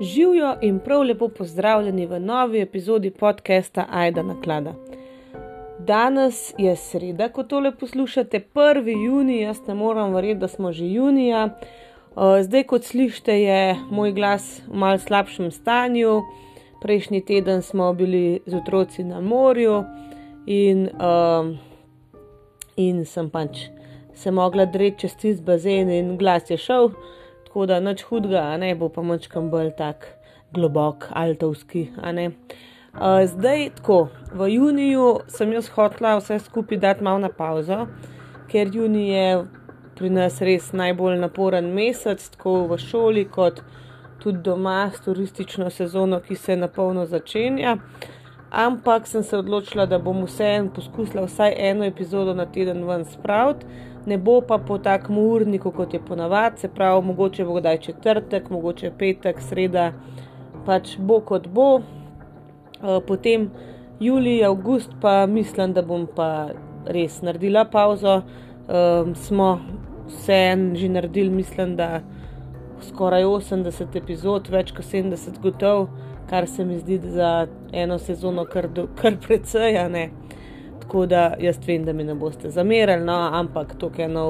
Živijo in prav lepo pozdravljeni v novi epizodi podcasta Aida na klada. Danes je sreda, ko tole poslušate, 1. juni, jaz ne moram verjeti, da smo že junija. Uh, zdaj, kot slišite, je moj glas v malce slabšem stanju. Prejšnji teden smo bili z otroci na morju in, uh, in sem pač se mogla dreči čez tisti bazen in glas je šel tako da nič hudega, ne bo pa močkam bolj tak globok, altovski. Uh, zdaj, tako, v juniju sem jaz hotla vse skupaj dati malo na pauzo, ker juni je pri nas res najbolj naporen mesec, tako v šoli, kot tudi doma s turistično sezono, ki se na polno začenja. Ampak sem se odločila, da bom vseeno poskusila vsaj eno epizodo na teden ven spraviti ne bo pa po takem urniku, kot je ponavadi, se pravi, mogoče bo kdaj četrtek, mogoče petek, sreda, pač bo kot bo. Eh, potem julij, avgust, pa mislim, da bom pa res naredila pauzo. Um, smo vse en že naredili, mislim, da skoraj 80 epizod, več kot 70 gotov, kar se mi zdi za eno sezono kar, kar precej, ne tako da jaz vem, da mi ne boste zamerali, no, ampak to je ena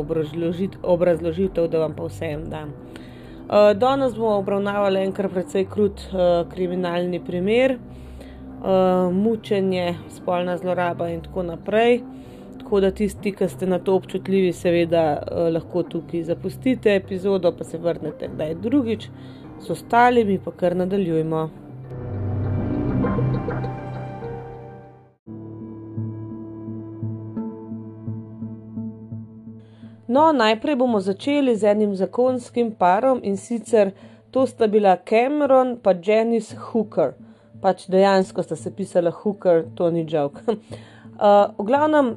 obrazložitev, da vam pa vsem dam. Uh, danes bomo obravnavali en kar precej krut uh, kriminalni primer, uh, mučenje, spolna zloraba in tako naprej. Tako da tisti, ki ste na to občutljivi, seveda uh, lahko tukaj zapustite epizodo, pa se vrnete kdaj drugič, s ostalimi pa kar nadaljujemo. No, najprej bomo začeli z enim zakonskim parom in sicer to sta bila Cameron in Janice Hooker. Pač dejansko sta se pisala Hooker, to ni žog. Uh, v glavnem,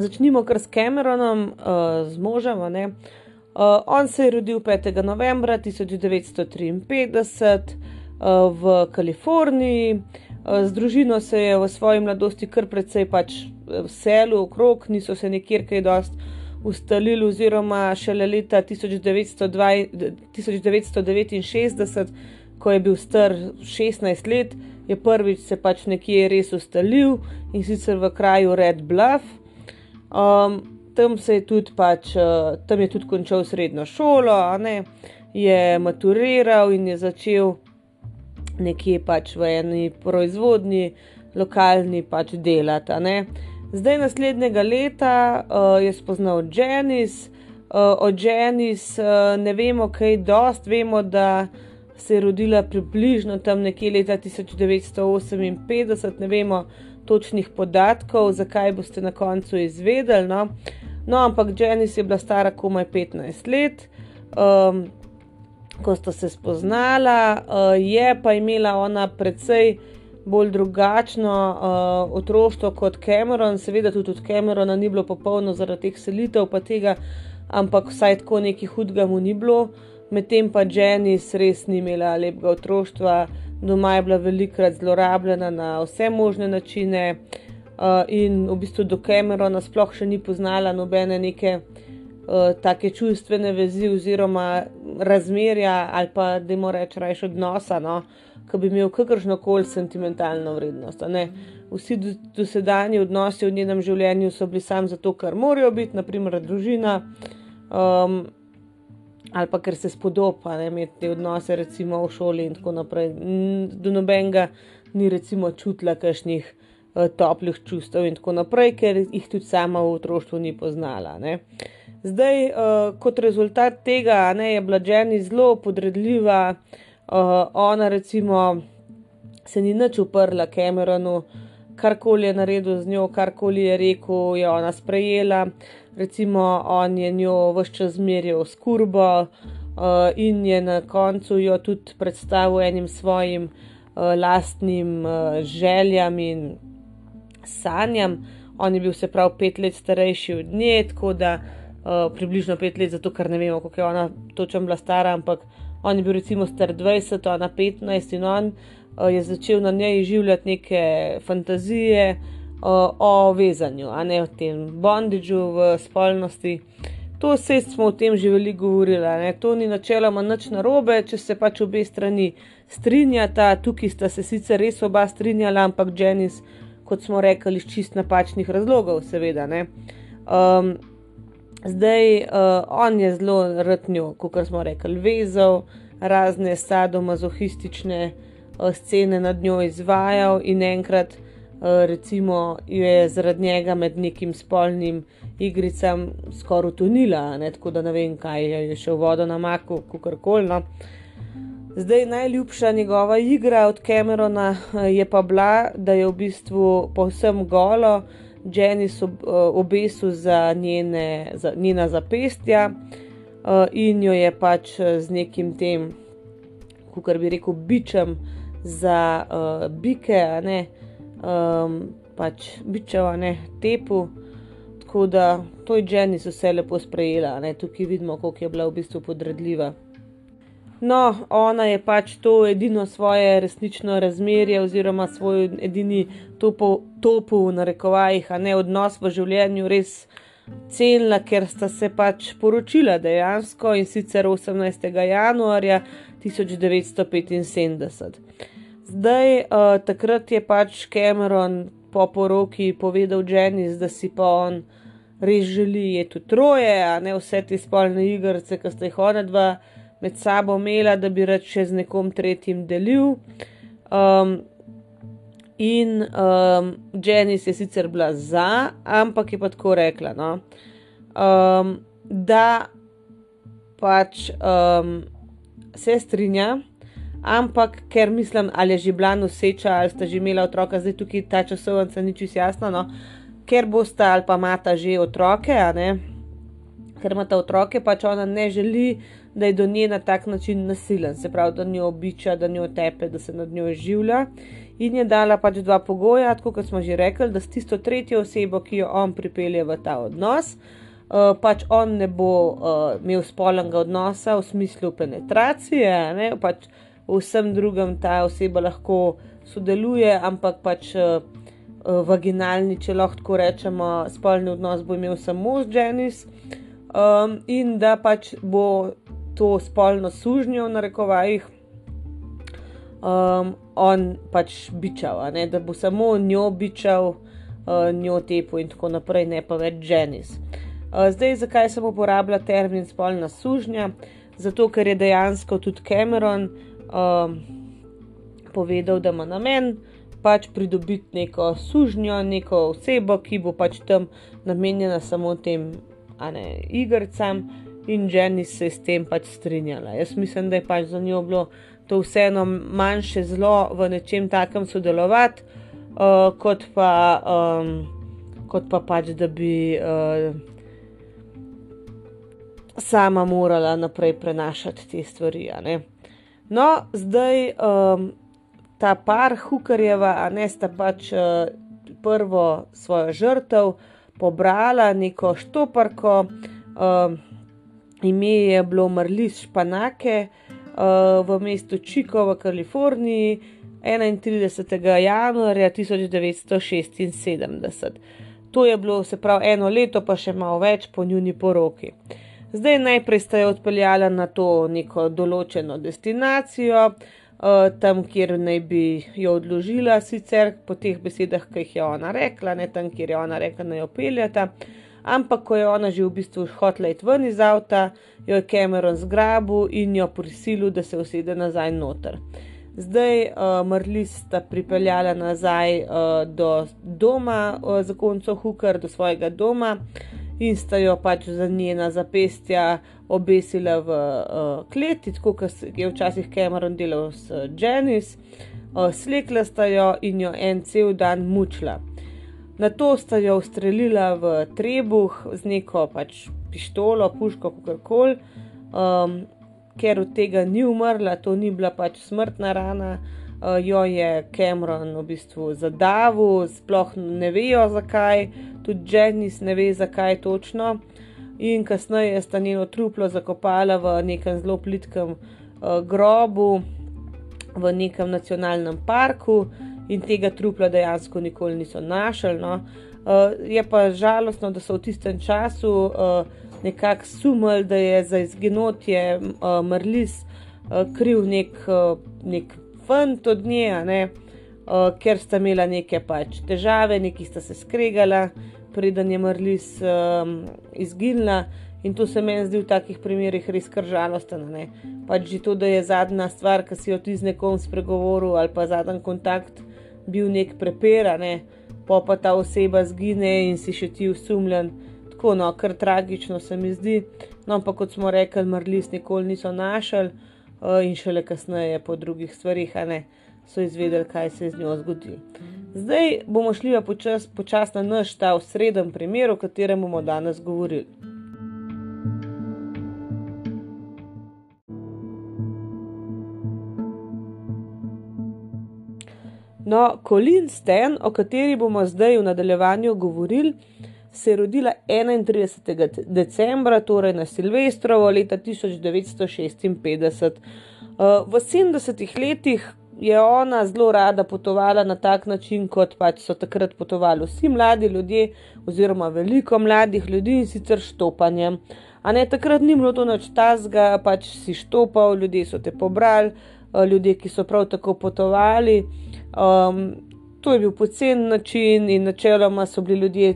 začnimo kar s Cameronom, uh, z možem. Uh, on se je rodil 5. novembra 1953 uh, v Kaliforniji. Z družino se je v svoji mladosti kar precej pač v selu, okrog, niso se nikjer kaj dosti ustalili, oziroma šele leta 1969, ko je bil star 16 let, je prvič se pač nekje res ustalil in sicer v kraju Red Bluff. Um, tam, je tudi pač, uh, tam je tudi končal srednjo šolo, je maturiral in je začel nekje pač v eni proizvodni, lokalni pač delati. Zdaj, naslednjega leta uh, je spoznal Janis, uh, o Janis uh, ne vemo kaj dost, vemo, da se je rodila približno tam nekje leta 1958, ne vemo točnih podatkov, zakaj boste na koncu izvedeli. No, no ampak Janis je bila stara komaj 15 let. Um, Ko sta se spoznala, uh, je pa imela ona precej bolj drugačno uh, otroštvo kot Cameron, seveda tudi od Camerona ni bilo popolno zaradi teh selitev, pa tega, ampak vsaj tako neki hudega mu ni bilo, medtem pa Janis res ni imela lepega otroštva, doma je bila velikrat zlorabljena na vse možne načine uh, in v bistvu do Camerona sploh še ni poznala nobene neke. Uh, take čustvene vezi, oziroma razmerja, ali pa da rečemo, rajš odnosa, no, uh, ki bi imel kakršno koli sentimentalno vrednost. Vsi dosedanji odnosi v njenem življenju so bili samo zato, ker morajo biti, naprimer, družina. Um, Ali pa ker se spodoba imeti te odnose, recimo v šoli, in tako naprej. Do nobenega ni, recimo, čutila kakšnih uh, toplih čustev, in tako naprej, ker jih tudi sama v otroštvu ni poznala. Ne. Zdaj, uh, kot rezultat tega, ne, je bila Jenny zelo podredljiva, uh, uh, ona recimo se ni nič uprla Cameronu, karkoli je naredil z njo, karkoli je rekel, je ona sprejela. Recimo, on je njo vse čas zmerjal s kurbo uh, in je na koncu jo tudi predstavil enim svojim uh, lastnim uh, željam in sanjam. On je bil se prav pet let starejši od nje, tako da uh, približno pet let, zato ker ne vemo, kako je ona točno bila stara, ampak on je bil recimo star 20, ona 15 in on uh, je začel na njej življati neke fantazije uh, o vezanju, a ne o tem bondidžu v spolnosti. To vse smo o tem že veliko govorili, ne? to ni načeloma nič narobe, če se pač obe strani strinjata. Tukaj sta se sicer res oba strinjala, ampak Janis, kot smo rekli, iz čist napačnih razlogov, seveda. Um, zdaj uh, on je zelo rtnjo, kot smo rekli, vezal razne sadomazohistične uh, scene nad njo izvajal in enkrat. Eh, recimo, je zaradi njega med nekim spolnim igricam skoraj utonila, tako da ne vem, kaj je še v vodo na maku, kako koli. No. Zdaj najljubša njegova igra od Camerona je pa bila, da je v bistvu povsem golo, Janis ob, eh, obesil za, njene, za njena zapestja in jo je pač z nekim tem, kako bi rekel, bičem za uh, bike, a ne um, pač bičeva, ne tepu. Tako da to je Jenny vse lepo sprejela, ne tukaj vidimo, koliko je bila v bistvu podredljiva. No, ona je pač to edino svoje resnično razmerje, oziroma svoj edini topo v narekovajih, a ne odnos v življenju, res cenila, ker sta se pač poročila dejansko in sicer 18. januarja 1975. Zdaj, uh, takrat je pač Cameron po poroki povedal Janis, da si pa on res želi jeti v troje, a ne vse te spolne igrice, ki ste jih ona dva med sabo imela, da bi rad še z nekom tretjim delil. Um, in um, Janis je sicer bila za, ampak je pa tako rekla, no, um, da pač um, se strinja ampak ker mislim, ali je že bila noseča ali sta že imela otroka, zdaj tukaj ta časovnica ni čisto jasna, no? ker bosta ali pa mata že otroke, ker imata otroke, pač ona ne želi, da je do nje na tak način nasilen, se pravi, da njo običa, da njo tepe, da se nad njo življa. In je dala pač dva pogoja, tako kot smo že rekli, da s tisto tretjo osebo, ki jo on pripelje v ta odnos, uh, pač on ne bo uh, imel spolnega odnosa v smislu penetracije, ne, pač vsem drugem ta oseba lahko sodeluje, ampak pač uh, vaginalni, če lahko tako rečemo, spolni odnos bo imel samo z Janis um, in da pač bo to spolno sužnjo v narekovajih. Um, on pač bičal, ne, da bo samo njo bičal, uh, njo tepo in tako naprej, ne pa več Janis. Uh, zdaj, zakaj sem uporabljal termin spolna sužnja? Zato, ker je dejansko tudi Cameron um, povedal, da ima namen pač pridobiti neko sužnjo, neko osebo, ki bo pač tam namenjena samo tem ne, igrcam, in Jenny se je s tem pač strinjala. Jaz mislim, da je pač za njo bilo to vseeno manjše zlo v nečem takem sodelovati, uh, kot, pa, um, kot pa pač, da bi. Uh, Sama morala naprej prenašati te stvari. No, zdaj um, ta par Hukarjeva, a ne sta pač uh, prvo svojo žrtev pobrala, neko štoparko, um, ime je bilo Marlis Španake uh, v mestu Čiko v Kaliforniji 31. januarja 1976. To je bilo, se pravi, eno leto, pa še malo več po njuni poroki. Zdaj najprej sta jo odpeljala na to neko določeno destinacijo, uh, tam, kjer naj bi jo odložila, sicer po teh besedah, ki jih je ona rekla, ne tam, kjer je ona rekla, da jo peljata. Ampak, ko je ona že v bistvu hotela iti ven iz avta, jo je Cameron zgrabil in jo prisilil, da se usede nazaj noter. Zdaj, uh, Marlis sta pripeljala nazaj uh, do doma, uh, zakonco Hooker, do svojega doma in sta jo pač za njena zapestja obesila v uh, kleti, tako kot je včasih Cameron delal s Janis, uh, slekla sta jo in jo en cel dan mučila. Na to sta jo ustrelila v trebuh z neko pač pištolo, puško, kako koli, um, ker od tega ni umrla, to ni bila pač smrtna rana. Uh, jo je Cameron v bistvu zadavil, sploh ne vejo zakaj, tudi Janis ne ve, zakaj točno. In kasneje sta njeno truplo zakopala v nekem zelo plitkem uh, grobu, v nekem nacionalnem parku, in tega trupla dejansko nikoli niso našli. No. Uh, je pa žalostno, da so v tistem času uh, nekako sumili, da je za izginotje uh, Marlis uh, kriv nek, uh, nek fant od nje, ne, uh, ker sta imela neke pač težave, neki sta se skregala, preden je Marlis um, izginila. In to se meni zdi v takih primerih res kar žalostno. Pač že to, da je zadnja stvar, ki si jo ti z nekom spregovoril, ali pa zadnji kontakt bil nek prepera, ne? pa pa ta oseba zgine in si še ti usumljen. Tako, no, kar tragično se mi zdi. No, ampak kot smo rekli, mrlis nikoli niso našli uh, in šele kasneje po drugih stvarih, ne, so izvedeli, kaj se je z njo zgodilo. Zdaj bomo šli pa počasi počas na naš ta sreden primer, o katerem bomo danes govorili. No, Colin Sten, o kateri bomo zdaj v nadaljevanju govorili, se je rodila 31. decembra, torej na Silvestrovo leta 1956. Uh, v 70-ih letih je ona zelo rada potovala na tak način, kot pač so takrat potovali vsi mladi ljudje, oziroma veliko mladih ljudi in sicer štopanjem. A ne takrat ni bilo to noč tazga, pač si štopal, ljudje so te pobrali, uh, ljudje, ki so prav tako potovali. Um, to je bil pocen način in načeloma so bili ljudje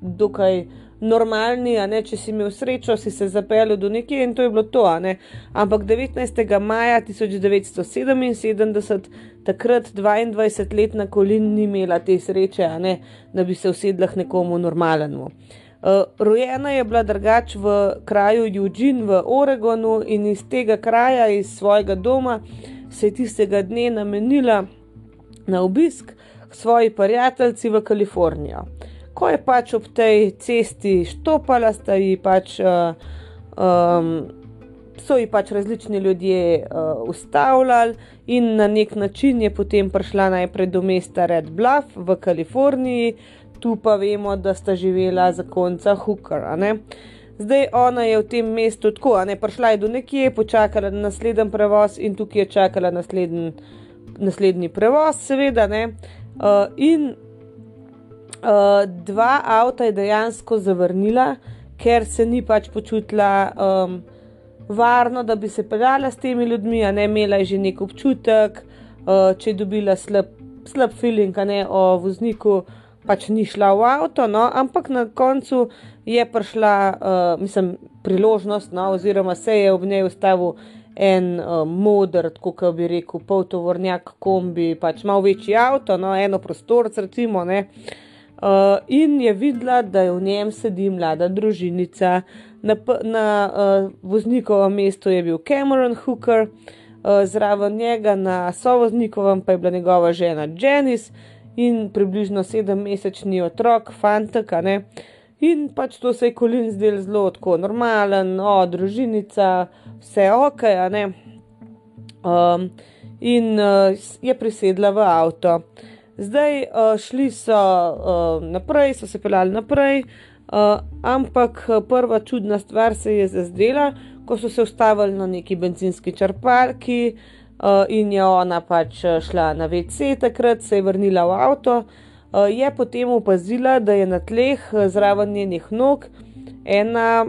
dokaj normalni, a ne če si imel srečo, si se zapeljal do nekje in to je bilo to. Ampak 19. maja 1977, takrat 22-letna Kolin ni imela te sreče, ne, da bi se usedla k nekomu normalnemu. Uh, rojena je bila drugač v kraju Eugene v Oregonu in iz tega kraja, iz svojega doma, se je tistega dne namenila na obisk k svoji prijateljici v Kalifornijo. Ko je pač ob tej cesti štopala, sta ji pač, uh, um, so ji pač različni ljudje uh, ustavljali, in na nek način je potem prišla najprej do mesta Red Bluff v Kaliforniji, tu pa vemo, da sta živela za konca Hooker. Zdaj ona je v tem mestu tako, ne prišla je do nekje, počakala na naslednji prevoz in tukaj je čakala naslednji naslednji prevoz, seveda. Ne, uh, in uh, dva avta je dejansko zavrnila, ker se ni pač počutila um, varno, da bi se peljala s temi ljudmi, a ne imela je že nek občutek, uh, če je dobila slab, slab feeling ne, o vozniku. Pač ni šla v avto, no, ampak na koncu je prišla, uh, mislim, priložnost, no, oziroma se je ob njej ustavil en uh, moder, tako bi rekel, poltovornjak, kombi, pač malo večji avto, no, eno prostorc, recimo. Ne, uh, in je videla, da je v njem sedi mlada družinica. Na, na uh, voznikovem mestu je bil Cameron Hooker, uh, zraven njega na sovoznikovem pa je bila njegova žena Janice in približno sedemmesečni otrok, fantka. In pač to se je Kolin zdel zelo tako normalen, o, družinica, vse ok, a ne. Um, in uh, je prisedla v avto. Zdaj uh, šli so uh, naprej, so se pelali naprej, uh, ampak prva čudna stvar se je zazdela, ko so se ustavili na neki benzinski črpalki uh, in je ona pač šla na WC, takrat se je vrnila v avto. Eh, je potem opazila, da je na tleh eh, zraven njenih nog ena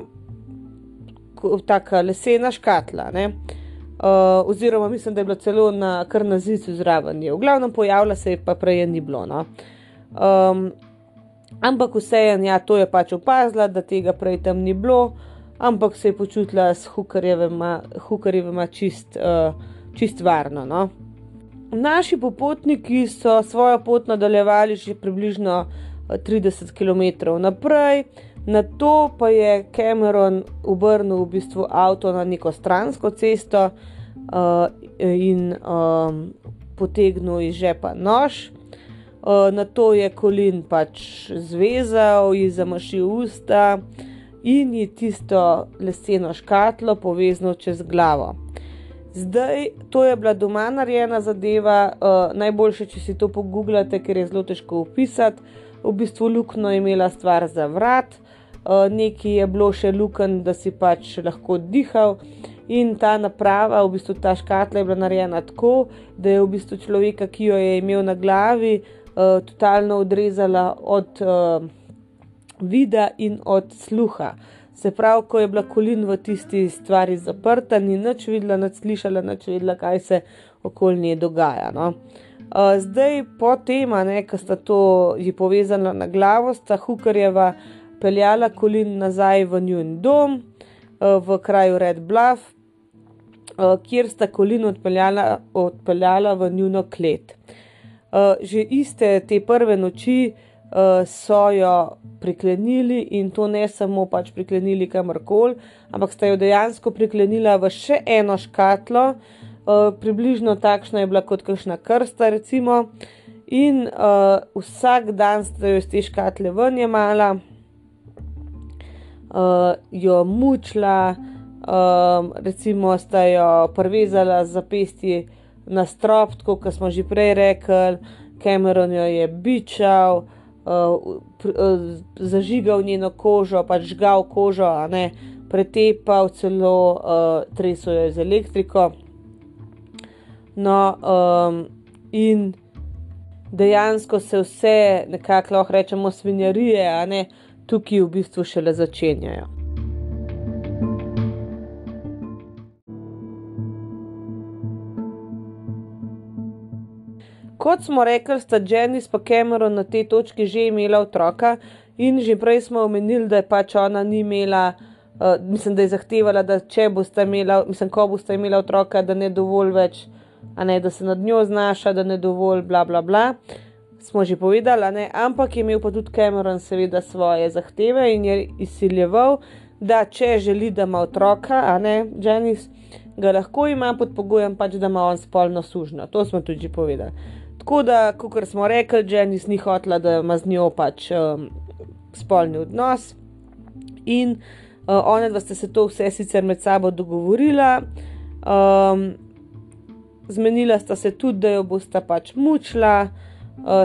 tako lesena škatla. Uh, oziroma, mislim, da je bila celo na kar na zidu zraven. Je. V glavnem, pojavila se je, pa prej ni bilo. No. Um, ampak vseeno, ja, to je pač opazila, da tega prej tam ni bilo, ampak se je počutila s hukarjevima čist, uh, čist varno. No. Naši popotniki so svojo pot nadaljevali že približno 30 eh, km naprej, na to pa je Cameron obrnil v bistvu avto na neko stransko cesto uh, in um, potegnil iz žepa nož. Uh, na to je Kolin pač zvezal, ji zamašil usta in ji tisto leseno škatlo poveznil čez glavo. Zdaj, to je bila doma narejena zadeva, uh, najboljše, če si to pogooglate, ker je zelo težko opisati. V bistvu luknjo je imela stvar za vrat, nekaj je bilo še luken, da si pač lahko dihal. In ta naprava, v bistvu ta škatla je bila narejena tako, da je v bistvu človeka, ki jo je imel na glavi, uh, totalno odrezala od uh, vida in od sluha. Se pravi, ko je bila kolin v tisti stvari zaprta, ni nič videla, nič slišala, nič videla, kaj se okoli nje dogaja. No. Uh, zdaj, po tem, ko sta to ji povezala na glavo, sta Hukarjeva peljala kolin nazaj v njun dom uh, v kraju Red Bluff, uh, kjer sta kolin odpeljala, odpeljala v njuno klet. Uh, že iste te prve noči so jo priklenili in to ne samo pač priklenili kamorkoli, ampak sta jo dejansko priklenila v še eno škatlo, približno takšna je bila kot kakšna krsta, recimo. In uh, vsak dan sta jo iz te škatle ven jemala, uh, jo mučila, um, recimo sta jo prvezala z zapestji na strop, kot smo že prej rekli, Cameron jo je bičal uh, zažigal njeno kožo, pač žgal kožo, ne, pretepal celo, uh, tresel jo z elektriko. No, um, in dejansko se vse, nekako lahko rečemo, svinjarije, a ne tukaj v bistvu šele začenjajo. Kot smo rekli, sta Janice in Cameron na tej točki že imela otroka, in že prej smo omenili, da je pač ona ni imela, uh, mislim, da je zahtevala, da če boste imela, mislim, ko boste imela otroka, da ne dovolj več, a ne da se nad njo znaša, da ne dovolj, bla, bla, bla. Smo že povedali, ampak je imel pa tudi Cameron, seveda, svoje zahteve in je izsiljeval, da če želi, da ima otroka, a ne Janice, ga lahko ima pod pogojem, pač, da ima on spolno sužno. To smo tudi povedali. Tako da, kot smo rekli, Janice ni hotela, da ima z njo pač um, spolni odnos. In uh, ona dva sta se to vse sicer med sabo dogovorila, um, zmenila sta se tudi, da jo bosta pač mučila, uh,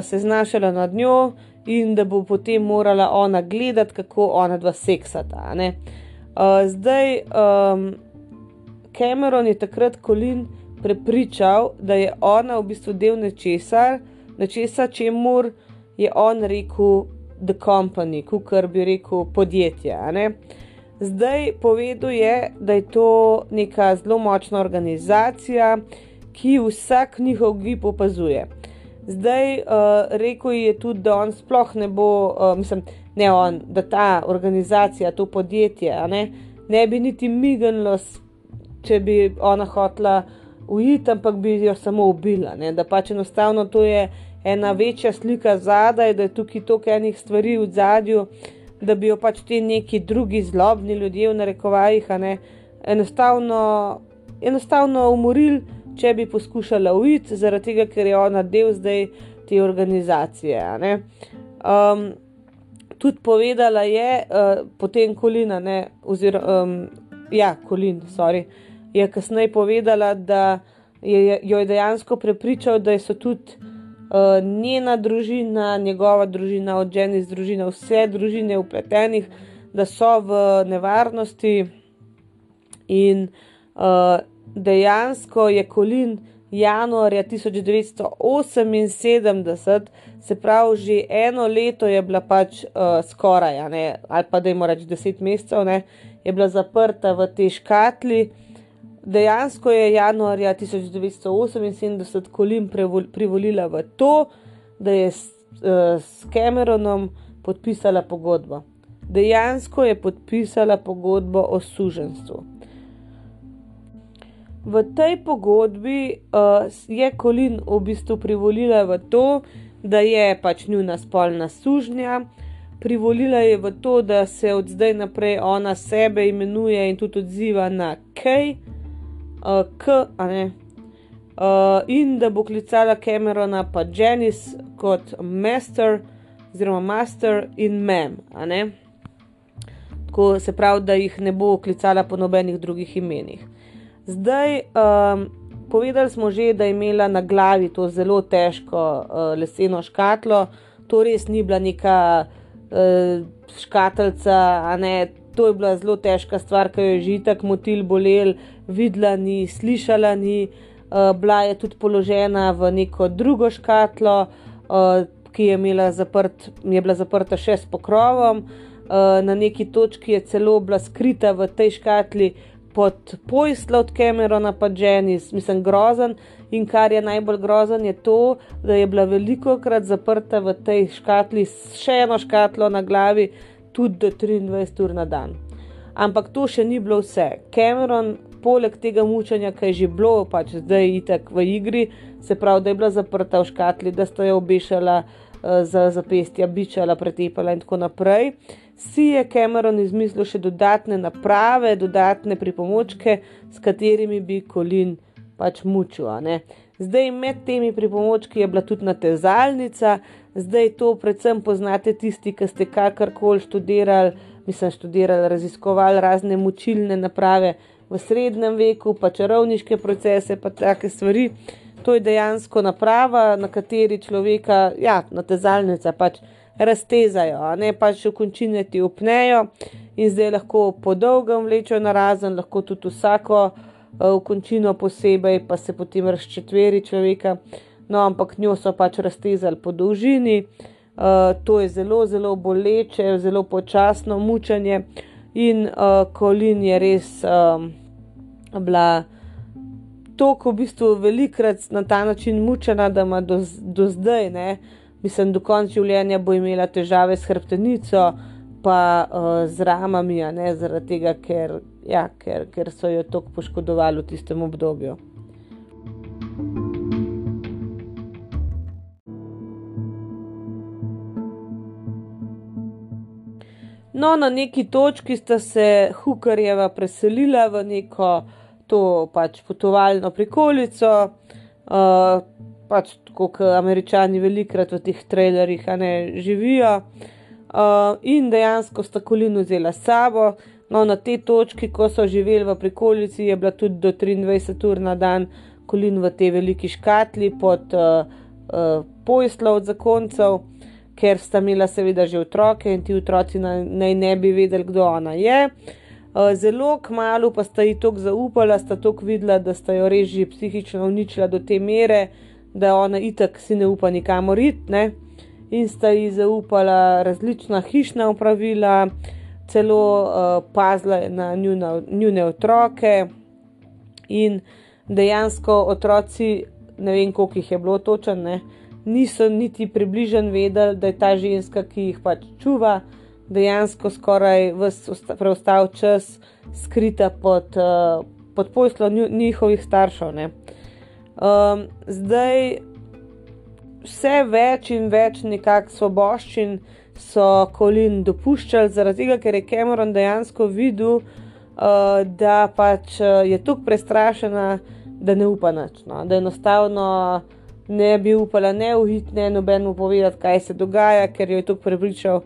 se znašala nad njo in da bo potem morala ona gledati, kako ona dva seksata. Uh, zdaj, um, Cameron je takrat kolin prepričal, da je ona v bistvu del nečesa, nečesa čemu je on rekel The Company, kar bi rekel podjetje. Zdaj povedal je, da je to neka zelo močna organizacija, ki vsak njihov gib opazuje. Zdaj uh, rekel je tudi, da on sploh ne bo, uh, mislim, ne on, da ta organizacija, to podjetje, ne, ne bi niti mignilo, če bi ona hotla uiti, ampak bi jo samo ubila. Ne? Da pač enostavno to je ena večja slika zadaj, da je tukaj toliko enih stvari v zadju, da bi jo pač ti neki drugi zlobni ljudje v narekovajih enostavno, enostavno umorili, če bi poskušala uiti, zaradi tega, ker je ona del zdaj te organizacije. Um, tudi povedala je, uh, potem kolina, ne, oziroma um, ja, kolin, sorry je kasneje povedala, da je, jo je dejansko prepričal, da so tudi uh, njena družina, njegova družina, od ženi z družino, vse družine upletenih, da so v nevarnosti. In uh, dejansko je Kolin januarja 1978, se pravi, že eno leto je bila pač uh, skoraj, ne, ali pa da jim reč deset mesecev, ne, je bila zaprta v tej škatli dejansko je januarja 1978 Kolin privolila v to, da je s, uh, s Cameronom podpisala pogodbo. Dejansko je podpisala pogodbo o suženstvu. V tej pogodbi uh, je Kolin v bistvu privolila v to, da je pač njuna spolna sužnja, privolila je v to, da se od zdaj naprej ona sebe imenuje in tudi odziva na Kej uh, K, uh, in da bo klicala Camerona pa Janice kot master, oziroma master in mem. Tako se pravi, da jih ne bo klicala po nobenih drugih imenih. Zdaj, um, povedali smo že, da je imela na glavi to zelo težko uh, leseno škatlo, to res ni bila neka uh, škatlica, a ne to je bila zelo težka stvar, ki jo je že tako motil, bolel, videla ni, slišala ni. Uh, bila je tudi položena v neko drugo škatlo, uh, ki je, zaprt, je bila zaprta še s pokrovom. uh, na neki točki je celo bila skrita v tej škatli pod pojsla od Camerona, pa Janis, mislim, grozen. In kar je najbolj grozen, je to, da je bila veliko krat zaprta v tej škatli še eno škatlo na glavi, tudi do 23 ur na dan. Ampak to še ni bilo vse. Cameron, poleg tega mučenja, ki je že bilo, pač zdaj itek v igri, se pravi, da je bila zaprta v škatli, da sta jo obešala uh, za zapestja, bičala, pretepala in tako naprej. Si je Cameron izmislil še dodatne naprave, dodatne pripomočke, s katerimi bi Kolin pač mučil. Zdaj med temi pripomočki je bila tudi natezalnica, zdaj to predvsem poznate tisti, ki ste kakorkoli študirali, mislim, študirali, raziskovali razne mučilne naprave v srednjem veku, pa čarovniške procese, pa take stvari. To je dejansko naprava, na kateri človeka, ja, natezalnica pač raztezajo, ne pač v končine ti upnejo in zdaj lahko po dolgem vlečejo na razen, lahko tudi vsako v končino posebej, pa se potem razčetveri človeka. No, ampak njo so pač raztezali po dolžini, uh, to je zelo, zelo boleče, zelo počasno mučenje, in uh, Kolin je res um, bila tako v bistvu velikrat na ta način mučena, da ima do, do zdaj, ne, mislim, do konca življenja bo imela težave s hrbtenico, pa uh, z ramami, ne, zaradi tega, ker ja, ker, ker so jo tako poškodovali v tistem obdobju. No, na neki točki sta se Hukarjeva preselila v neko to pač potovalno prikolico, uh, pač tako kot američani velikrat v teh trailerjih ne živijo. Uh, in dejansko sta kolino vzela sabo, No, na tej točki, ko so živeli v prikolici, je bila tudi do 23 ur na dan kolin v tej veliki škatli pod uh, uh, pojslo od zakoncev, ker sta imela seveda že otroke in ti otroci naj ne bi vedeli, kdo ona je. Uh, zelo kmalo pa sta ji tako zaupala, sta tako videla, da sta jo res že psihično uničila do te mere, da ona itak si ne upa nikamor iti. In sta ji zaupala različna hišna upravila, celo uh, pazila na njuna, njune otroke, in dejansko otroci, ne vem, koliko jih je bilo točen, ne, niso niti približen vedeli, da je ta ženska, ki jih pač čuva, dejansko skoraj vse preostal čas skrita pod, uh, pod poslo njihovih staršev. Um, zdaj, vse več in več nekakšnih svoboščin so Kolin dopuščali, zaradi tega, ker je Cameron dejansko videl, uh, da pač uh, je tako prestrašena, da ne upa nič. No? Da enostavno ne bi upala ne uhiti, ne nobeno povedati, kaj se dogaja, ker jo je tako prepričal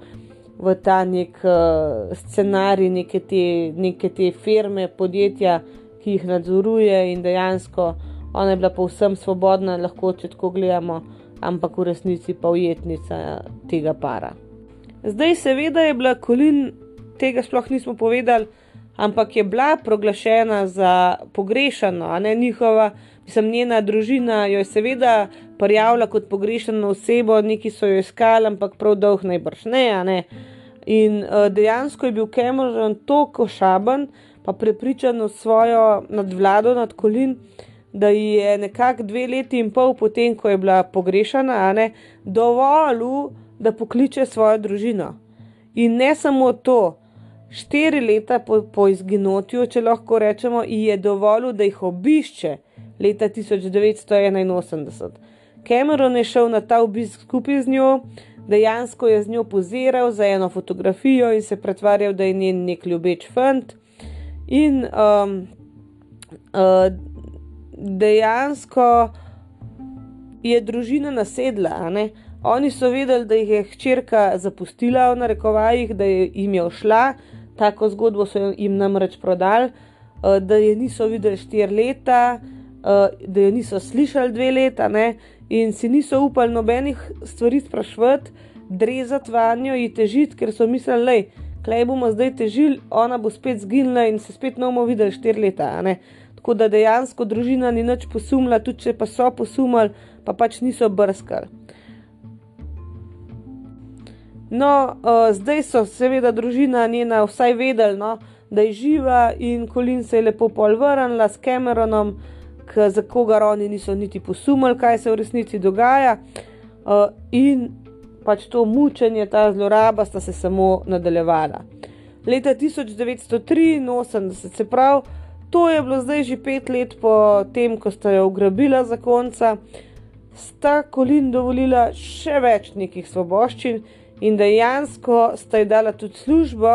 v ta nek uh, scenarij, neke te, neke te firme, podjetja, ki jih nadzoruje in dejansko ona je bila povsem svobodna, lahko če tako gledamo. Ampak v resnici pa ujetnica tega para. Zdaj, seveda, je bila Kolin, tega sploh nismo povedali, ampak je bila proglašena za pogrešano, a ne njihova, mislim, njena družina jo je seveda prijavila kot pogrešano osebo, neki so jo iskali, ampak prav dolg najbrž ne, a ne. In uh, dejansko je bil Cameron tako šaben, pa prepričan v svojo nadvlado nad Kolin. Da je nekako dve leti in pol potem, ko je bila pogrešana, ne, dovolj, da pokliče svojo družino. In ne samo to, štiri leta po, po izginotju, če lahko rečemo, je dovolj, da jih obišče leta 1981. Cameron je šel na ta obisk skupaj z njo, dejansko je z njo poziral za eno fotografijo in se pretvarjal, da je njen nek ljubeč fant. In um, uh, dejansko je družina nasedla, Oni so vedeli, da jih je hčerka zapustila v narekovajih, da je jim je šla, tako zgodbo so jim namreč prodali, eh, da je niso videli štiri leta, eh, da je niso slišali dve leta ne? in si niso upali nobenih stvari sprašvati, drezati vanjo in težiti, ker so mislili, da klej bomo zdaj težili, ona bo spet zginila in se spet ne bomo videli štiri leta. Tako da dejansko družina ni nič posumila, tudi če pa so posumili, pa pač niso brskali. No, uh, zdaj so seveda družina njena vsaj vedela, no, da je živa in Kolin se je lepo polvrnila s Cameronom, za koga oni niso niti posumili, kaj se v resnici dogaja. Uh, in pač to mučenje, ta zloraba sta se samo nadaljevala. Leta 1983, se pravi, to je bilo zdaj že pet let po tem, ko sta jo ugrabila za konca, sta Kolin dovolila še več nekih svoboščin in dejansko sta ji dala tudi službo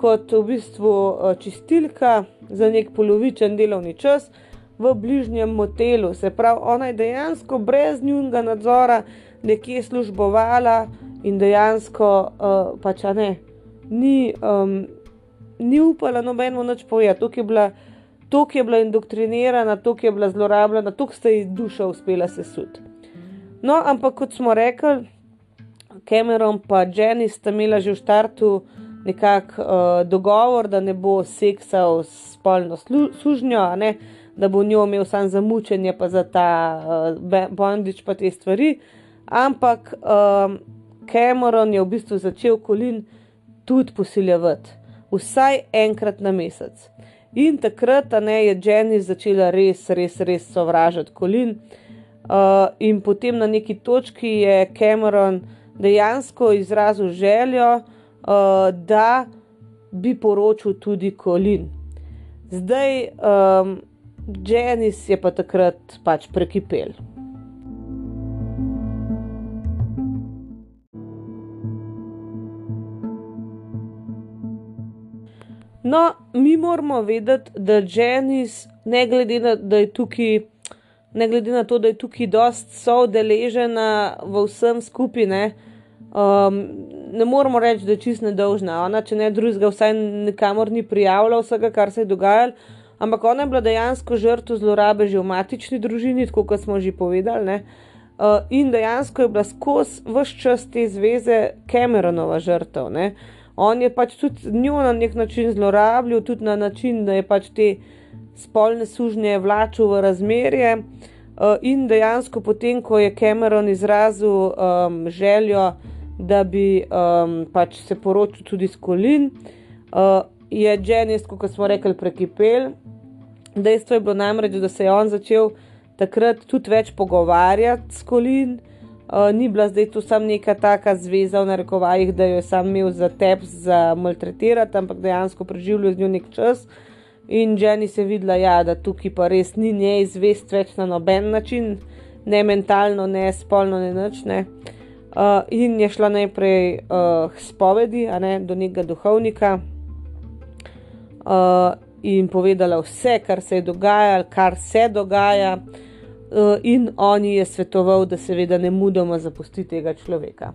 kot v bistvu eh, čistilka za nek polovičen delovni čas v bližnjem motelu. Se pravi, ona je dejansko brez njunega nadzora nekje službovala in dejansko uh, pač ne, ni, um, ni upala nobeno noč povedati. To, ki je bila indoktrinirana, to, ki je bila zlorabljena, to, ki sta ji duša uspela sesut. No, ampak kot smo rekli, Cameron in Jenny sta imela že v startu nekakšen uh, dogovor, da ne bo seksal s spolno služnjo, ne, da bo njo imel samo za mučenje, pa za ta uh, bondič, pa te stvari. Ampak um, Cameron je v bistvu začel kolin tudi posiljevati, vsaj enkrat na mesec. In takrat ne, je Jenny začela res, res, res sovražiti kolin. Uh, in potem na neki točki je Cameron dejansko izrazil željo, uh, da bi poročil tudi Kolin. Zdaj, um, Janis je pa takrat pač prekipel. No, mi moramo vedeti, da Janis, ne glede na, da je tukaj, ne glede na to, da je tukaj dost soodeležena v vsem skupine, um, ne moremo reči, da je čist nedolžna. Ona, če ne drugega, vsaj nikamor ni prijavila vsega, kar se je dogajalo. Ampak ona je bila dejansko žrtev zlorabe že v matični družini, tako kot smo že povedali. Uh, in dejansko je bila skozi vse čas te zveze Cameronova žrtev. Ne? On je pač tudi njo na nek način zlorabljal, tudi na način, da je pač te spolne sužnje vlačil v razmerje. Uh, in dejansko, potem, ko je Cameron izrazil um, željo, da bi um, pač se poročil tudi s Kolin. Uh, je Janis, kot smo rekli, prekipel. Dejstvo je bilo namreč, da se je on začel takrat tudi več pogovarjati s Kolin. Uh, ni bila zdaj tu samo neka taka zveza, v narekovajih, da jo je sam imel za tep, za maltretirati, ampak dejansko preživljal z njo nek čas. In Jenny se je videla, ja, da tukaj pa res ni njej zvest več na noben način, ne mentalno, ne spolno, ne nič. Ne. Uh, Uh, in je šla najprej uh, spovedi ne, do nekega duhovnika uh, in povedala vse, kar se je dogajalo, kar se dogaja, uh, in on ji je svetoval, da seveda ne mudoma zapusti tega človeka.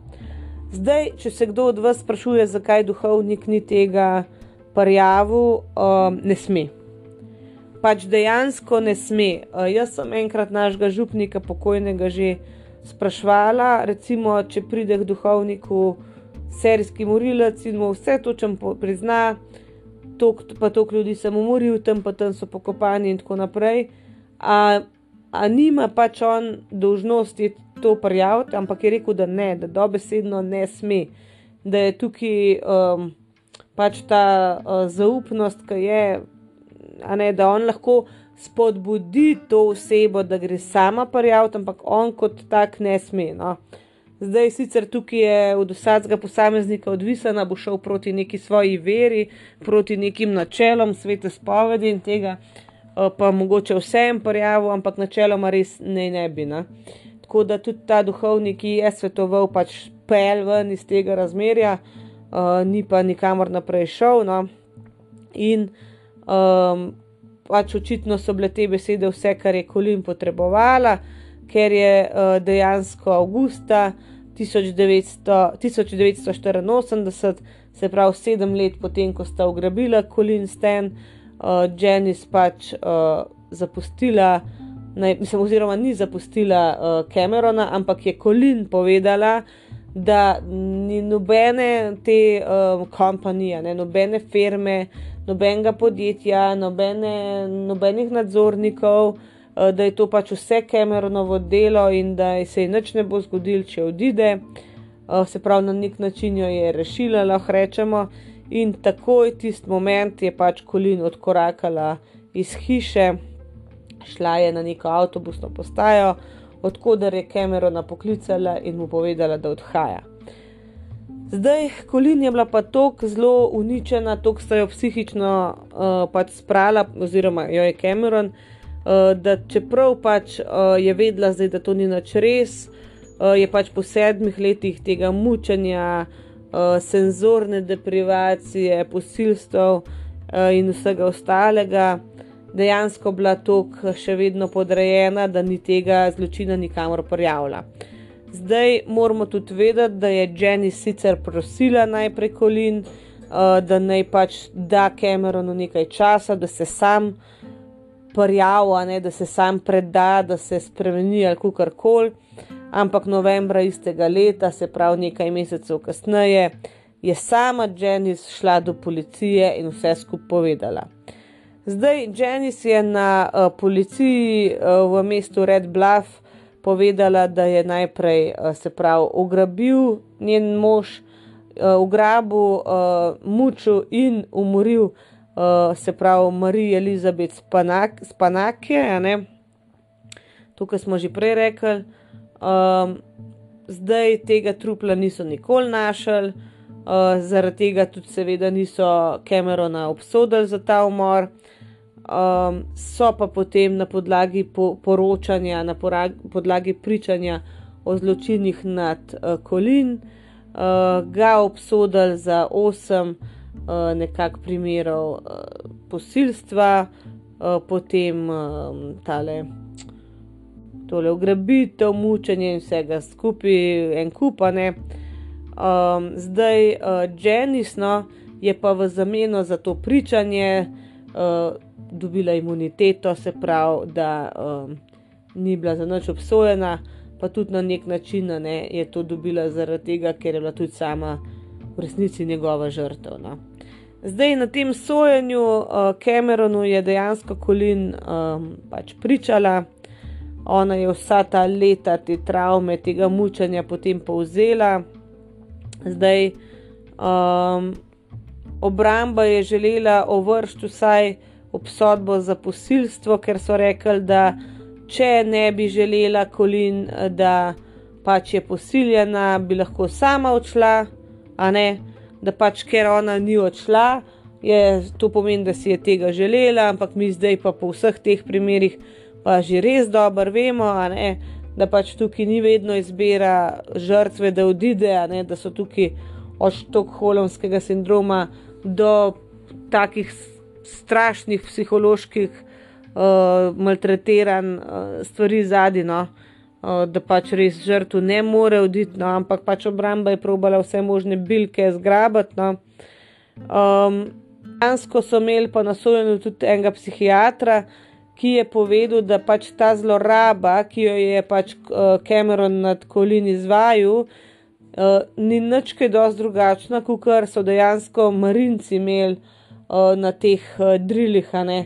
Zdaj, če se kdo od vas sprašuje, zakaj duhovnik ni tega prijavil, uh, ne sme. Pač dejansko ne sme. Uh, jaz sem enkrat našega župnika, pokojnega že sprašvala, recimo, če pride k duhovniku serijski morilec in mu vse to, če mu prizna, tok, pa toliko ljudi sem umoril, tam pa tam so pokopani in tako naprej. A, a nima pač on dožnosti to prijaviti, ampak je rekel, da ne, da dobesedno ne sme, da je tukaj um, pač ta uh, zaupnost, ki je, ne da on lahko spodbudi to osebo, da gre sama prijaviti, ampak on kot tak ne sme. No. Zdaj, sicer tukaj je od vsakega posameznika odvisen, bo šel proti neki svoji veri, proti nekim načelom svete spovedi in tega, pa mogoče vsem prijavil, ampak načeloma res ne, ne bi. Ne. Tako da tudi ta duhovnik je svetoval pač pel ven iz tega razmerja, uh, ni pa nikamor naprej šel. No. In um, pač očitno so bile te besede vse, kar je Kolin potrebovala, ker je uh, dejansko avgusta 1900, 1984, se pravi sedem let potem, ko sta ugrabila Kolin Sten, uh, Janis pač uh, zapustila. Naj, mislim, oziroma, ni zapustila uh, Camerona, ampak je Kolin povedala, da ni nobene te uh, kompanije, nobene firme, nobenega podjetja, nobene, nobenih nadzornikov, eh, da je to pač vse Cameronovo delo in da se ji nič ne bo zgodilo, če odide. uh, se pravi, na nek način jo je rešila, lahko rečemo. In takoj tisti moment je pač Kolin odkorakala iz hiše, šla je na neko avtobusno postajo, odkuder je Camerona poklicala in mu povedala, da odhaja. Zdaj, Kolin je bila pa tako zelo uničena, tako sta jo psihično uh, pač sprala, oziroma jo je Cameron, uh, da čeprav pač uh, je vedela, zdaj, da to ni nič res, uh, je pač po sedmih letih tega mučenja, uh, senzorne deprivacije, posilstv uh, in vsega ostalega, dejansko bila tako še vedno podrejena, da ni tega zločina nikamor prijavila. Zdaj moramo tudi vedeti, da je Jenny sicer prosila najprej Kolin, uh, da naj pač da Cameronu nekaj časa, da se sam prijavi, da se sam preda, da se spremeni ali kar koli. Ampak novembra istega leta, se pravi nekaj mesecev kasneje, je sama Jenny šla do policije in vse skupaj povedala. Zdaj, Jenny je na uh, policiji uh, v mestu Red Bluff povedala, da je najprej eh, se pravi ugrabil njen mož, eh, ugrabil, eh, mučil in umoril se pravi Marijo Elizabeth Spanake. Tukaj smo že prej rekli. Um, zdaj tega trupla niso nikoli našli, uh, zaradi tega tudi, seveda, niso Camerona obsodili za ta umor. Um, so pa potem na podlagi po, poročanja, na podlagi pričanja o zločinih nad uh, Kolin, uh, ga obsodili za osem uh, nekakšnih primerov uh, posilstva, uh, potem um, tale. Tole ugrabitev, mučenje in vsega skupaj, en kupane. Um, zdaj, uh, Janis no, je pa v zameno za to pričanje uh, dobila imuniteto, se pravi, da um, ni bila za noč obsojena, pa tudi na nek način ne, je to dobila zaradi tega, ker je bila tudi sama v resnici njegova žrtev. No. Zdaj na tem sojenju uh, Cameronu je dejansko Kolin um, pač pričala. Ona je vsa ta leta te travme, tega mučanja potem povzela. Zdaj, um, obramba je želela ovršiti vsaj obsodbo za posilstvo, ker so rekli, da če ne bi želela Kolin, da pač je posiljena, bi lahko sama odšla, a ne, da pač ker ona ni odšla, je to pomeni, da si je tega želela, ampak mi zdaj pa po vseh teh primerih pa že res dobro vemo, ne, da pač tukaj ni vedno izbira žrtve, da odide, ne, da so tukaj od štokholmskega sindroma do takih strašnih psiholoških uh, maltretiranj, uh, stvari zadnji, no? uh, da pač res žrtvo ne more oditi, no? ampak pač obramba je probala vse možne bilke zgrabiti. No? Um, Dansko so imeli pa na sojenju tudi enega psihiatra, ki je povedal, da pač ta zloraba, ki jo je pač Cameron nad Kolin izvajal, uh, ni nič kaj dosti drugačna, kot so dejansko marinci imeli na teh drilih, ne,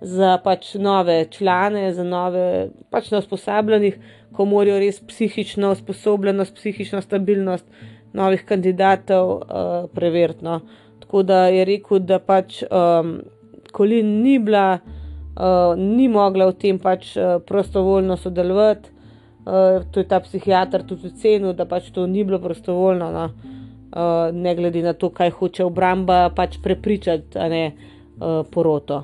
za pač nove člane, za nove, pač na usposabljenih, ko morajo res psihično usposobljenost, psihično stabilnost novih kandidatov uh, preveriti. No. Tako da je rekel, da pač um, Kolin ni bila, uh, ni mogla v tem pač uh, prostovoljno sodelovati. Uh, to je ta psihiater tudi ocenil, da pač to ni bilo prostovoljno. No. Eh, ne glede na to, kaj hoče obramba pač prepričati, a ne uh, poroto.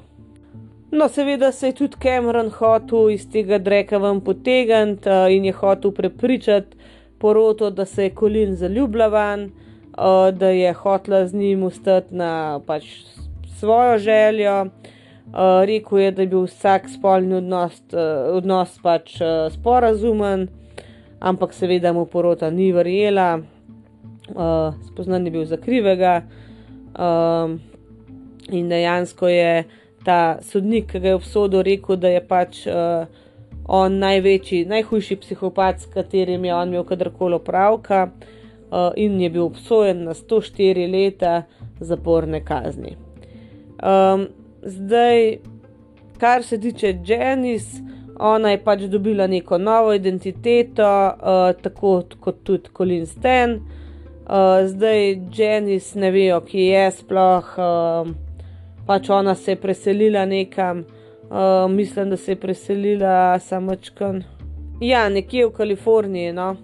No, seveda se je tudi Cameron hotel iz tega dreka ven potegniti uh, in je hotel prepričati poroto, da se je Kolin zaljubila van, uh, da je hotla z njim ustati na pač svojo željo. Uh, rekel je, da je bil vsak spolni odnos, uh, odnos pač uh, sporazumen, ampak seveda mu porota ni verjela uh, spoznan je bil za krivega. Um, in dejansko je ta sodnik, ki ga je obsodil, rekel, da je pač uh, on največji, najhujši psihopat, s katerim je on imel kadarkoli opravka, uh, in je bil obsojen na 104 leta zaporne kazni. Um, zdaj, kar se tiče Janis, Ona je pač dobila neko novo identiteto, uh, tako kot tudi Colin Stan. Uh, zdaj Janice ne vejo, ki je sploh, uh, pač ona se je preselila nekam, uh, mislim, da se je preselila samočkan. Ja, nekje v Kaliforniji, no.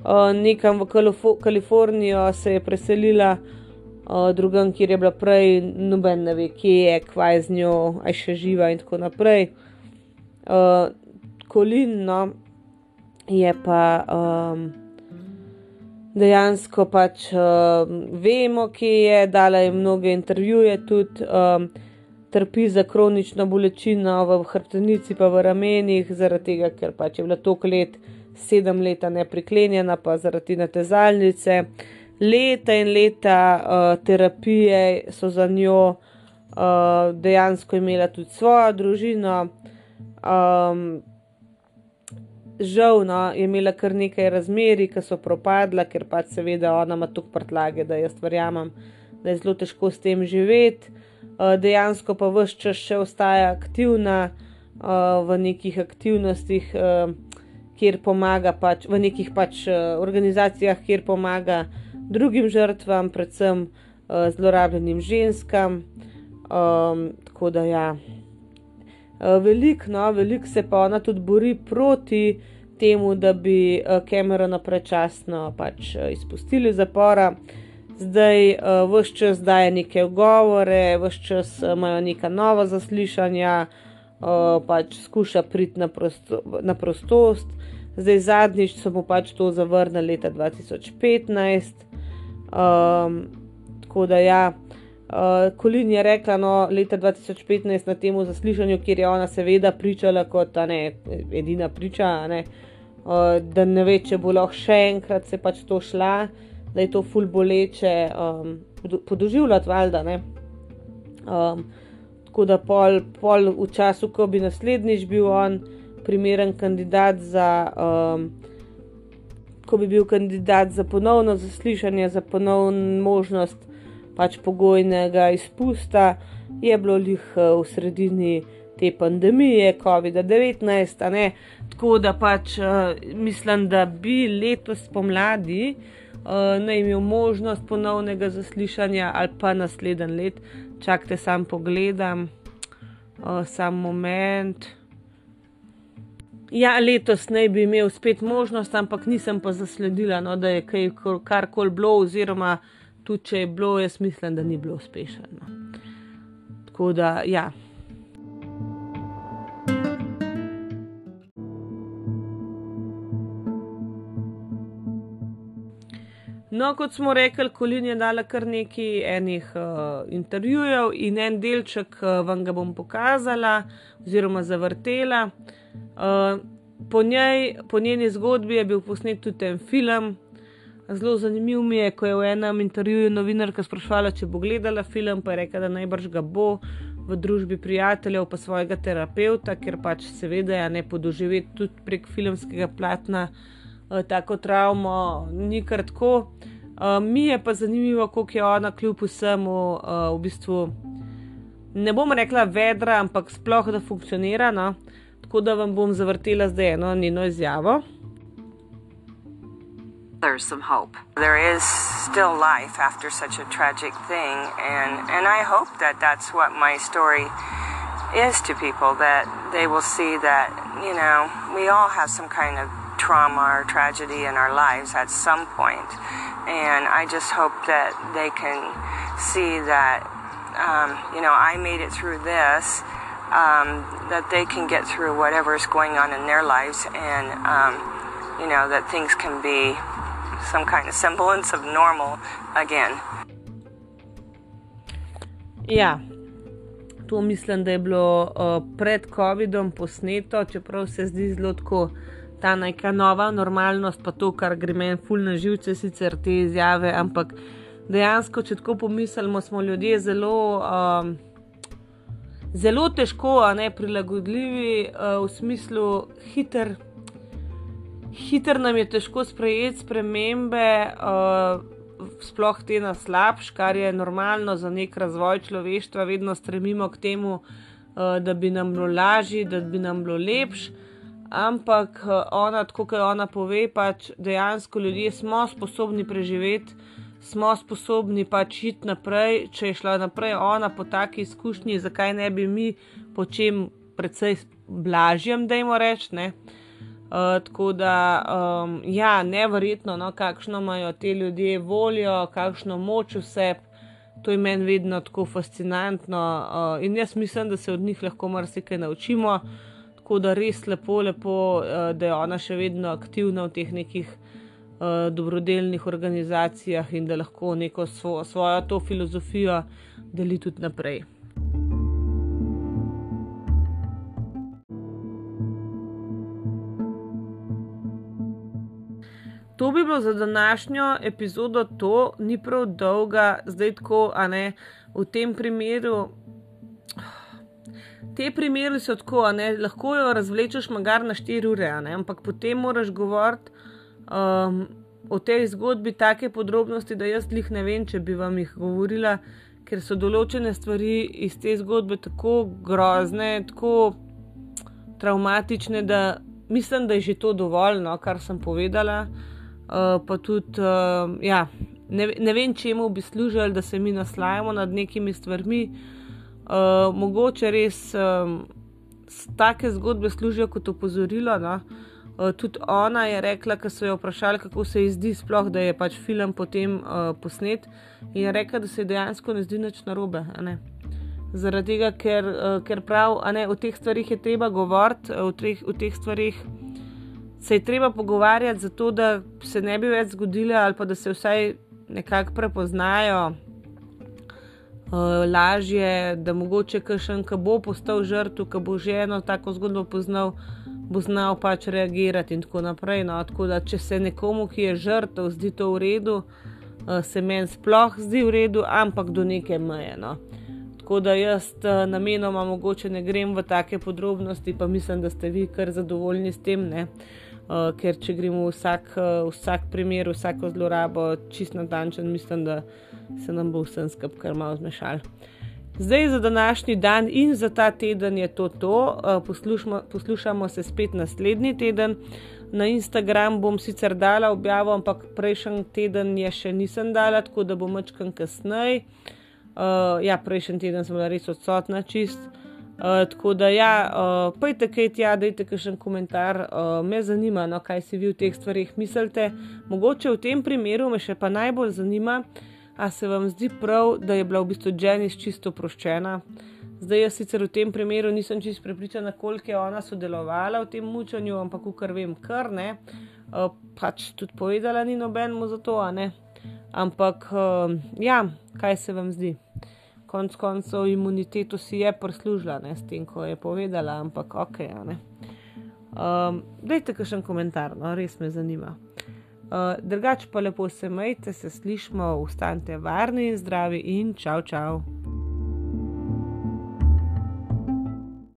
Uh, nekam v Kalifo Kalifornijo se je preselila, uh, drugam, kjer je bila prej, noben ne ve, kje je, kvaj z njo, aj še živa in tako naprej. Uh, Kolin, no, je pa um, dejansko pač uh, vemo, kje je, dala je mnoge intervjuje, tudi um, trpi za kronično bolečino v hrbtenici, pa v ramenih, zaradi tega, ker pač je bila toliko let, sedem let nepriklenjena, pa zaradi natezalnice. Leta in leta uh, terapije so za njo uh, dejansko imela tudi svojo družino. Um, žal no, je imela kar nekaj razmeri, ki so propadla, ker pač seveda ona ima tukaj prtlage, da jaz verjamem, da je zelo težko s tem živeti. Uh, dejansko pa vse čas še ostaja aktivna uh, v nekih aktivnostih, uh, kjer pomaga, pač, v nekih pač uh, organizacijah, kjer pomaga drugim žrtvam, predvsem uh, zlorabljenim ženskam. Um, tako da ja. Eh, veliko, no, veliko se pa ona tudi bori proti temu, da bi Camerona eh, prečasno pač izpustili zapora. Zdaj, vse čas daje neke govore, vse čas imajo neka nova zaslišanja, pač skuša priti na, prosto, na prostost. Zdaj, zadnjič so mu pač to zavrnili leta 2015. Um, tako da ja. Uh, Kolin je rekla, no, leta 2015 na tem zaslišanju, kjer je ona seveda pričala kot ne, edina priča, ne, uh, da ne ve, če bo lahko še enkrat se pač to šla, da je to ful boleče um, podoživljati, valjda. Um, tako da pol, pol v času, ko bi naslednjič bil on primeren kandidat za. Um, Ko bi bil kandidat za ponovno zaslišanje, za ponovno možnost pač pogojnega izpusta, je bilo jih eh, v sredini te pandemije, COVID-19. Tako da pač uh, mislim, da bi letos pomladi uh, naj imel možnost ponovnega zaslišanja ali pa naslednji let. Čakajte, sam pogledam, uh, sam moment. Ja, letos naj bi imel spet možnost, ampak nisem pa zasledila, no, da je kaj karkoli bilo, oziroma tudi če je bilo, jaz mislim, da ni bilo uspešno. Tako da, ja. No, kot smo rekli, Kolin je dala kar nekaj enih uh, intervjujev in en delček uh, vam ga bom pokazala, oziroma zavrtela. Uh, po, njej, po njeni zgodbi je bil posnet tudi en film, Zelo zanimiv mi je, ko je v enem intervjuju novinarka sprašvala, če bo gledala film, pa je rekla, da najbrž ga bo v družbi prijateljev, pa svojega terapeuta, ker pač seveda je ne podoživeti tudi prek filmskega platna eh, tako travmo, ni kar tako. Uh, mi je pa zanimivo, kako je ona kljub vsemu uh, v bistvu, ne bom rekla vedra, ampak sploh da funkcionira. No? Tako da vam bom zavrtela zdaj eno njeno izjavo. there's some hope. There is still life after such a tragic thing, and, and I hope that that's what my story is to people that they will see that, you know, we all have some kind of trauma or tragedy in our lives at some point. And I just hope that they can see that, um, you know, I made it through this, um, that they can get through whatever is going on in their lives, and, um, you know, that things can be some kind of semblance of normal again. Ja, to mislim, da je bilo uh, pred COVID-om posneto, čeprav se zdi zelo tako ta neka nova normalnost, pa to, kar gre meni ful na živce, sicer te izjave, ampak dejansko, če tako pomislimo, smo ljudje zelo. Um, Zelo težko, a ne prilagodljivi, uh, v smislu hiter, hitro nam je težko sprejeti spremembe, uh, sploh te na slabš, kar je normalno za nek razvoj človeštva, vedno stremimo k temu, uh, da bi nam bilo lažje, da bi nam bilo lepše. ampak ona, tako kot ona pove, pač dejansko ljudje smo sposobni preživeti, smo sposobni pač iti naprej. Če je šla naprej ona po taki izkušnji, zakaj ne bi mi po čem precej blažjem, da jim rečemo. Uh, tako da, um, ja, nevrjetno, no, kakšno imajo te ljudje voljo, kakšno moč vse, to je meni vedno tako fascinantno. Uh, in jaz mislim, da se od njih lahko marsikaj naučimo. Tako da res lepo, lepo, uh, da je ona še vedno aktivna v teh nekih dobrodelnih organizacijah in da lahko neko svo, svojo to filozofijo deli tudi naprej. To bi bilo za današnjo epizodo, to ni prav dolga, zdaj tako, a ne v tem primeru. Te primeri so tako, ne, lahko jo razvlečeš magar na 4 ure, ne, ampak potem moraš govoriti um, o tej zgodbi take podrobnosti, da jaz jih ne vem, če bi vam jih govorila, ker so določene stvari iz te zgodbe tako grozne, tako traumatične, da mislim, da je že to dovolj, no, kar sem povedala. Eh, pa tudi, uh, ja, ne, ne vem, čemu bi služili, da se mi naslajamo nad nekimi stvarmi. Uh, mogoče res um, take zgodbe služijo kot opozorilo. No? Uh, tudi ona je rekla, ko so jo vprašali, kako se ji zdi, sploh, da je pač film potem uh, posnet, in je rekla, da se ji dejansko ne zdi nič narobe. Zaradi tega, ker, uh, ker prav, ne, o teh stvarih je treba govoriti, o, o teh stvarih se je treba pogovarjati, zato da se ne bi več zgodile, ali pa da se vsaj nekako prepoznajo uh, lažje, da mogoče kakšen, ki bo postal žrtev, ki bo že eno tako zgodbo poznal, bo znal pač reagirati in tako naprej. No, tako da, če se nekomu, ki je žrtev, zdi to v redu, uh, se meni sploh zdi v redu, ampak do neke meje. No. Tako da jaz uh, namenoma mogoče ne grem v take podrobnosti, pa mislim, da ste vi kar zadovoljni s tem. Ne. Uh, ker če gremo vsak, uh, vsak primer, vsako zlorabo, čist na dančen, mislim, da se nam bo vsem skupaj kar malo zmešal. Zdaj za današnji dan in za ta teden je to to. Uh, poslušamo, poslušamo se spet naslednji teden. Na Instagram bom sicer dala objavo, ampak prejšnji teden je še nisem dala, tako da bom večkrat kasneje. Uh, ja, prejšnji teden sem bila res odsotna čist. Uh, tako da, ja, uh, pojte kaj tja, dajte kakšen komentar, uh, me zanima, no, kaj si vi v teh stvarih mislite. Mogoče v tem primeru me še pa najbolj zanima, a se vam zdi prav, da je bila v bistvu Janis čisto proščena. Zdaj, jaz sicer v tem primeru nisem čisto prepričana, koliko je ona sodelovala v tem mučanju, ampak kar vem, kar ne. Uh, pač tudi povedala ni nobenemu za to, a ne. Ampak, uh, ja, kaj se vam zdi? konc koncev imuniteto si je prislužila, ne s tem, ko je povedala, ampak ok. Um, dajte kakšen komentar, no, res me zanima. Uh, drugač pa lepo se majte, se slišmo, ustanite varni in zdravi in čau, čau.